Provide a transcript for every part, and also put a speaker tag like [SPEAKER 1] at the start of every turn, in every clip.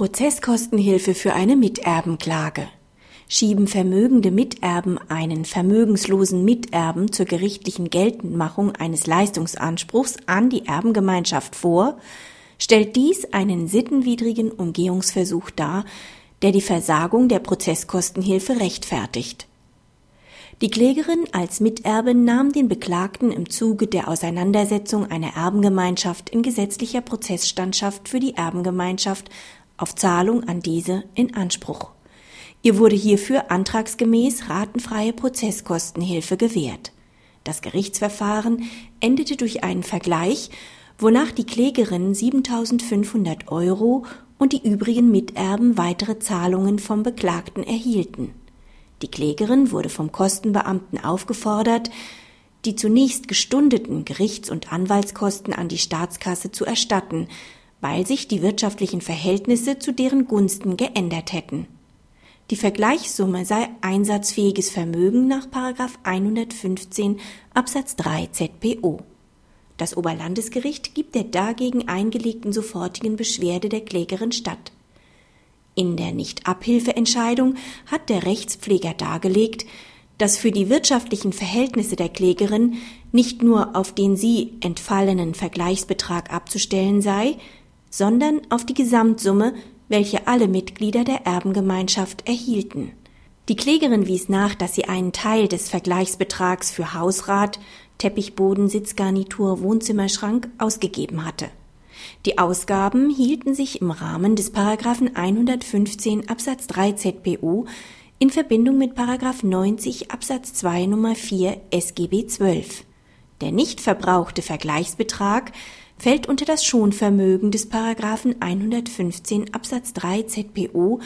[SPEAKER 1] Prozesskostenhilfe für eine Miterbenklage. Schieben vermögende Miterben einen vermögenslosen Miterben zur gerichtlichen Geltendmachung eines Leistungsanspruchs an die Erbengemeinschaft vor, stellt dies einen sittenwidrigen Umgehungsversuch dar, der die Versagung der Prozesskostenhilfe rechtfertigt. Die Klägerin als Miterbin nahm den Beklagten im Zuge der Auseinandersetzung einer Erbengemeinschaft in gesetzlicher Prozessstandschaft für die Erbengemeinschaft auf Zahlung an diese in Anspruch. Ihr wurde hierfür antragsgemäß ratenfreie Prozesskostenhilfe gewährt. Das Gerichtsverfahren endete durch einen Vergleich, wonach die Klägerin 7500 Euro und die übrigen Miterben weitere Zahlungen vom Beklagten erhielten. Die Klägerin wurde vom Kostenbeamten aufgefordert, die zunächst gestundeten Gerichts- und Anwaltskosten an die Staatskasse zu erstatten, weil sich die wirtschaftlichen Verhältnisse zu deren Gunsten geändert hätten. Die Vergleichssumme sei einsatzfähiges Vermögen nach 115 Absatz 3 ZPO. Das Oberlandesgericht gibt der dagegen eingelegten sofortigen Beschwerde der Klägerin statt. In der Nichtabhilfeentscheidung hat der Rechtspfleger dargelegt, dass für die wirtschaftlichen Verhältnisse der Klägerin nicht nur auf den sie entfallenen Vergleichsbetrag abzustellen sei, sondern auf die Gesamtsumme, welche alle Mitglieder der Erbengemeinschaft erhielten. Die Klägerin wies nach, dass sie einen Teil des Vergleichsbetrags für Hausrat, Teppichboden, Sitzgarnitur, Wohnzimmerschrank ausgegeben hatte. Die Ausgaben hielten sich im Rahmen des Paragraphen 115 Absatz 3 ZPU in Verbindung mit Paragraph 90 Absatz 2 Nummer 4 SGB 12. Der nicht verbrauchte Vergleichsbetrag fällt unter das Schonvermögen des Paragraphen 115 Absatz 3 ZPO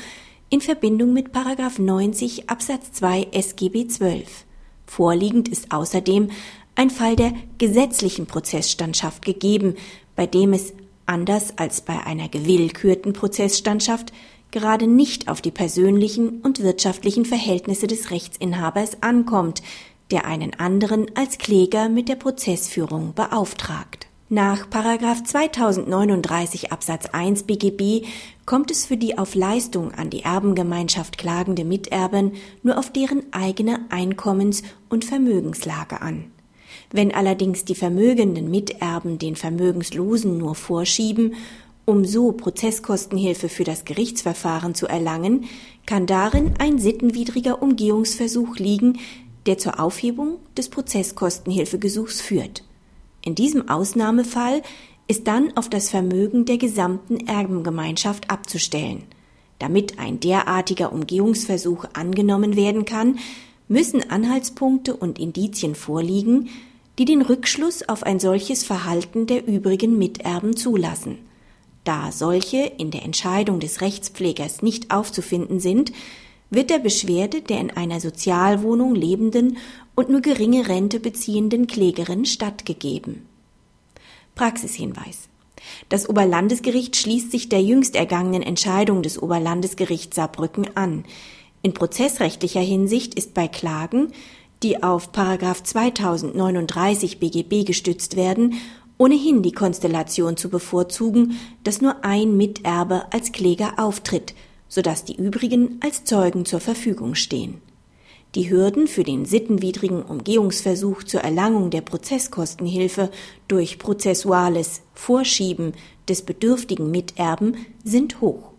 [SPEAKER 1] in Verbindung mit Paragraph 90 Absatz 2 SGB 12. Vorliegend ist außerdem ein Fall der gesetzlichen Prozessstandschaft gegeben, bei dem es anders als bei einer gewillkürten Prozessstandschaft gerade nicht auf die persönlichen und wirtschaftlichen Verhältnisse des Rechtsinhabers ankommt, der einen anderen als Kläger mit der Prozessführung beauftragt. Nach 2039 Absatz 1 BGB kommt es für die auf Leistung an die Erbengemeinschaft klagende Miterben nur auf deren eigene Einkommens- und Vermögenslage an. Wenn allerdings die vermögenden Miterben den Vermögenslosen nur vorschieben, um so Prozesskostenhilfe für das Gerichtsverfahren zu erlangen, kann darin ein sittenwidriger Umgehungsversuch liegen, der zur Aufhebung des Prozesskostenhilfegesuchs führt. In diesem Ausnahmefall ist dann auf das Vermögen der gesamten Erbengemeinschaft abzustellen. Damit ein derartiger Umgehungsversuch angenommen werden kann, müssen Anhaltspunkte und Indizien vorliegen, die den Rückschluss auf ein solches Verhalten der übrigen Miterben zulassen. Da solche in der Entscheidung des Rechtspflegers nicht aufzufinden sind, wird der Beschwerde der in einer Sozialwohnung lebenden und nur geringe Rente beziehenden Klägerin stattgegeben. Praxishinweis. Das Oberlandesgericht schließt sich der jüngst ergangenen Entscheidung des Oberlandesgerichts Saarbrücken an. In prozessrechtlicher Hinsicht ist bei Klagen, die auf 2039 BGB gestützt werden, ohnehin die Konstellation zu bevorzugen, dass nur ein Miterbe als Kläger auftritt, sodass die übrigen als Zeugen zur Verfügung stehen. Die Hürden für den sittenwidrigen Umgehungsversuch zur Erlangung der Prozesskostenhilfe durch prozessuales Vorschieben des bedürftigen Miterben sind hoch.